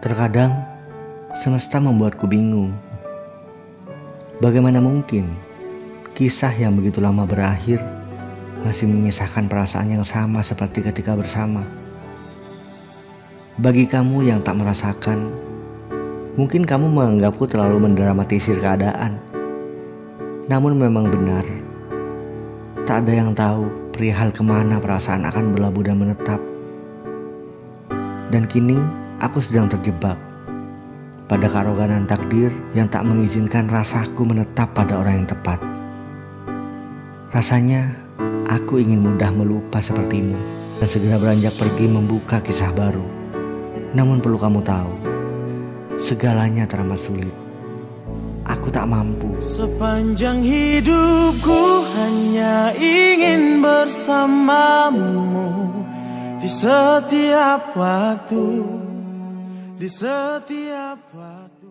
Terkadang semesta membuatku bingung. Bagaimana mungkin kisah yang begitu lama berakhir masih menyisakan perasaan yang sama seperti ketika bersama? Bagi kamu yang tak merasakan, mungkin kamu menganggapku terlalu mendramatisir keadaan. Namun memang benar, tak ada yang tahu perihal ke mana perasaan akan berlabuh dan menetap. Dan kini aku sedang terjebak pada kearoganan takdir yang tak mengizinkan rasaku menetap pada orang yang tepat. Rasanya aku ingin mudah melupa sepertimu dan segera beranjak pergi membuka kisah baru. Namun perlu kamu tahu, segalanya teramat sulit. Aku tak mampu. Sepanjang hidupku hanya ingin bersamamu di setiap waktu, di setiap waktu.